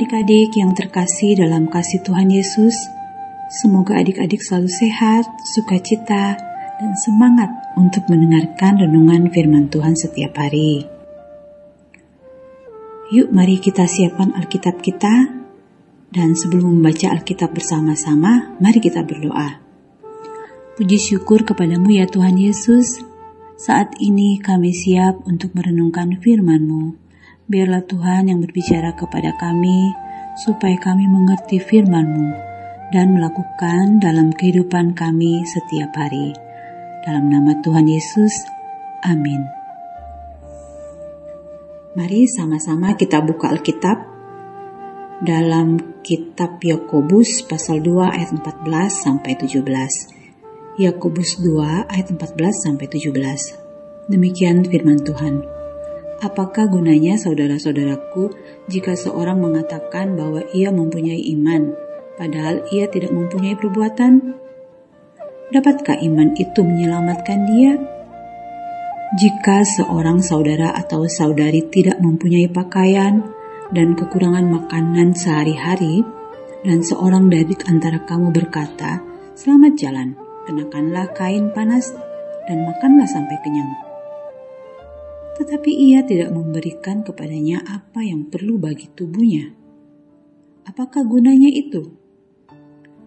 Adik-adik yang terkasih dalam kasih Tuhan Yesus. Semoga adik-adik selalu sehat, sukacita, dan semangat untuk mendengarkan renungan firman Tuhan setiap hari. Yuk mari kita siapkan Alkitab kita dan sebelum membaca Alkitab bersama-sama, mari kita berdoa. Puji syukur kepadamu ya Tuhan Yesus, saat ini kami siap untuk merenungkan firman-Mu. Biarlah Tuhan yang berbicara kepada kami, supaya kami mengerti firman-Mu dan melakukan dalam kehidupan kami setiap hari. Dalam nama Tuhan Yesus, amin. Mari sama-sama kita buka Alkitab dalam kitab Yakobus pasal 2 ayat 14 sampai 17. Yakobus 2 ayat 14 sampai 17. Demikian firman Tuhan. Apakah gunanya saudara-saudaraku jika seorang mengatakan bahwa ia mempunyai iman, padahal ia tidak mempunyai perbuatan? Dapatkah iman itu menyelamatkan dia? Jika seorang saudara atau saudari tidak mempunyai pakaian dan kekurangan makanan sehari-hari, dan seorang dari antara kamu berkata, "Selamat jalan, kenakanlah kain panas dan makanlah sampai kenyang." Tetapi ia tidak memberikan kepadanya apa yang perlu bagi tubuhnya. Apakah gunanya itu?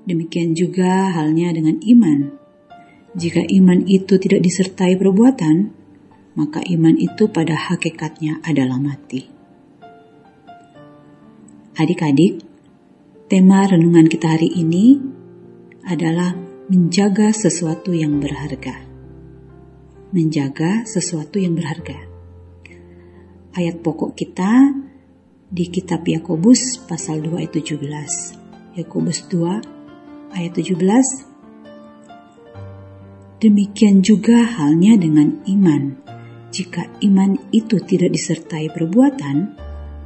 Demikian juga halnya dengan iman. Jika iman itu tidak disertai perbuatan, maka iman itu pada hakikatnya adalah mati. Adik-adik, tema renungan kita hari ini adalah menjaga sesuatu yang berharga. Menjaga sesuatu yang berharga ayat pokok kita di kitab Yakobus pasal 2 ayat 17. Yakobus 2 ayat 17. Demikian juga halnya dengan iman. Jika iman itu tidak disertai perbuatan,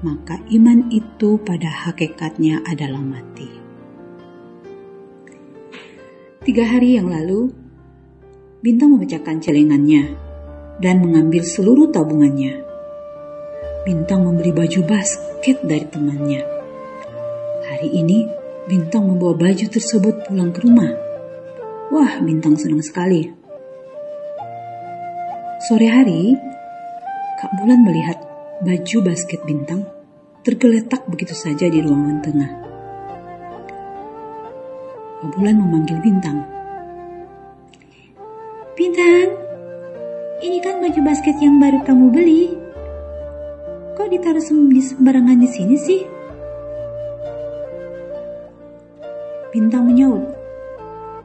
maka iman itu pada hakikatnya adalah mati. Tiga hari yang lalu, Bintang memecahkan celengannya dan mengambil seluruh tabungannya Bintang memberi baju basket dari temannya. Hari ini, Bintang membawa baju tersebut pulang ke rumah. Wah, Bintang senang sekali. Sore hari, Kak Bulan melihat baju basket Bintang tergeletak begitu saja di ruangan tengah. Kak Bulan memanggil Bintang. Bintang, ini kan baju basket yang baru kamu beli kok ditaruh di sembarangan di sini sih? Bintang menyaut.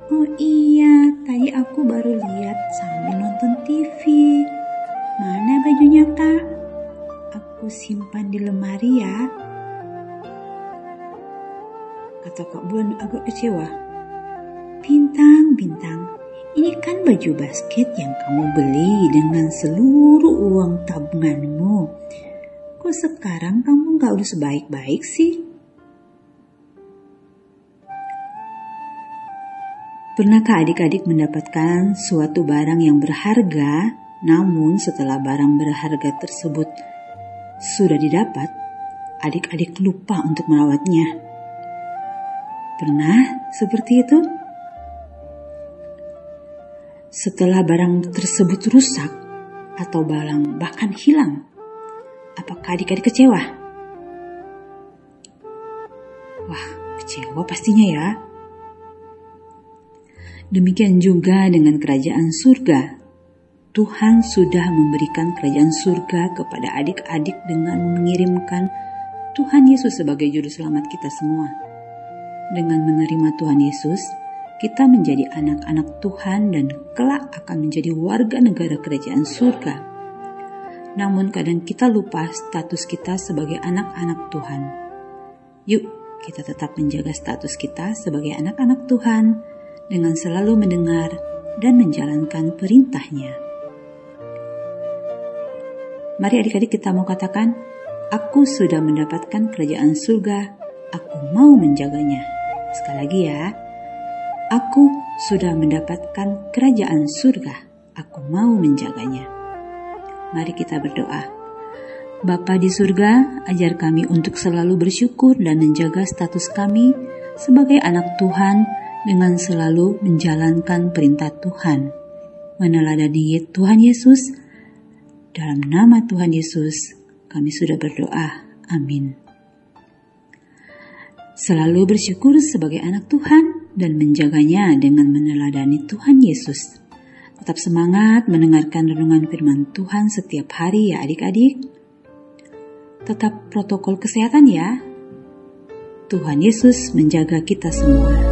Oh iya, tadi aku baru lihat sambil nonton TV. Mana bajunya kak? Aku simpan di lemari ya. Kata Kak Bulan agak kecewa. Bintang, bintang, ini kan baju basket yang kamu beli dengan seluruh uang tabunganmu kok sekarang kamu gak udah sebaik-baik sih? Pernahkah adik-adik mendapatkan suatu barang yang berharga, namun setelah barang berharga tersebut sudah didapat, adik-adik lupa untuk merawatnya? Pernah seperti itu? Setelah barang tersebut rusak atau barang bahkan hilang, Apakah adik-adik kecewa? Wah, kecewa pastinya ya. Demikian juga dengan kerajaan surga. Tuhan sudah memberikan kerajaan surga kepada adik-adik dengan mengirimkan Tuhan Yesus sebagai juru selamat kita semua. Dengan menerima Tuhan Yesus, kita menjadi anak-anak Tuhan dan kelak akan menjadi warga negara kerajaan surga namun kadang kita lupa status kita sebagai anak-anak Tuhan. Yuk, kita tetap menjaga status kita sebagai anak-anak Tuhan dengan selalu mendengar dan menjalankan perintahnya. Mari adik-adik kita mau katakan, Aku sudah mendapatkan kerajaan surga, aku mau menjaganya. Sekali lagi ya, Aku sudah mendapatkan kerajaan surga, aku mau menjaganya. Mari kita berdoa. Bapa di surga, ajar kami untuk selalu bersyukur dan menjaga status kami sebagai anak Tuhan dengan selalu menjalankan perintah Tuhan. Meneladani Tuhan Yesus, dalam nama Tuhan Yesus, kami sudah berdoa. Amin. Selalu bersyukur sebagai anak Tuhan dan menjaganya dengan meneladani Tuhan Yesus. Tetap semangat mendengarkan renungan firman Tuhan setiap hari ya adik-adik. Tetap protokol kesehatan ya. Tuhan Yesus menjaga kita semua.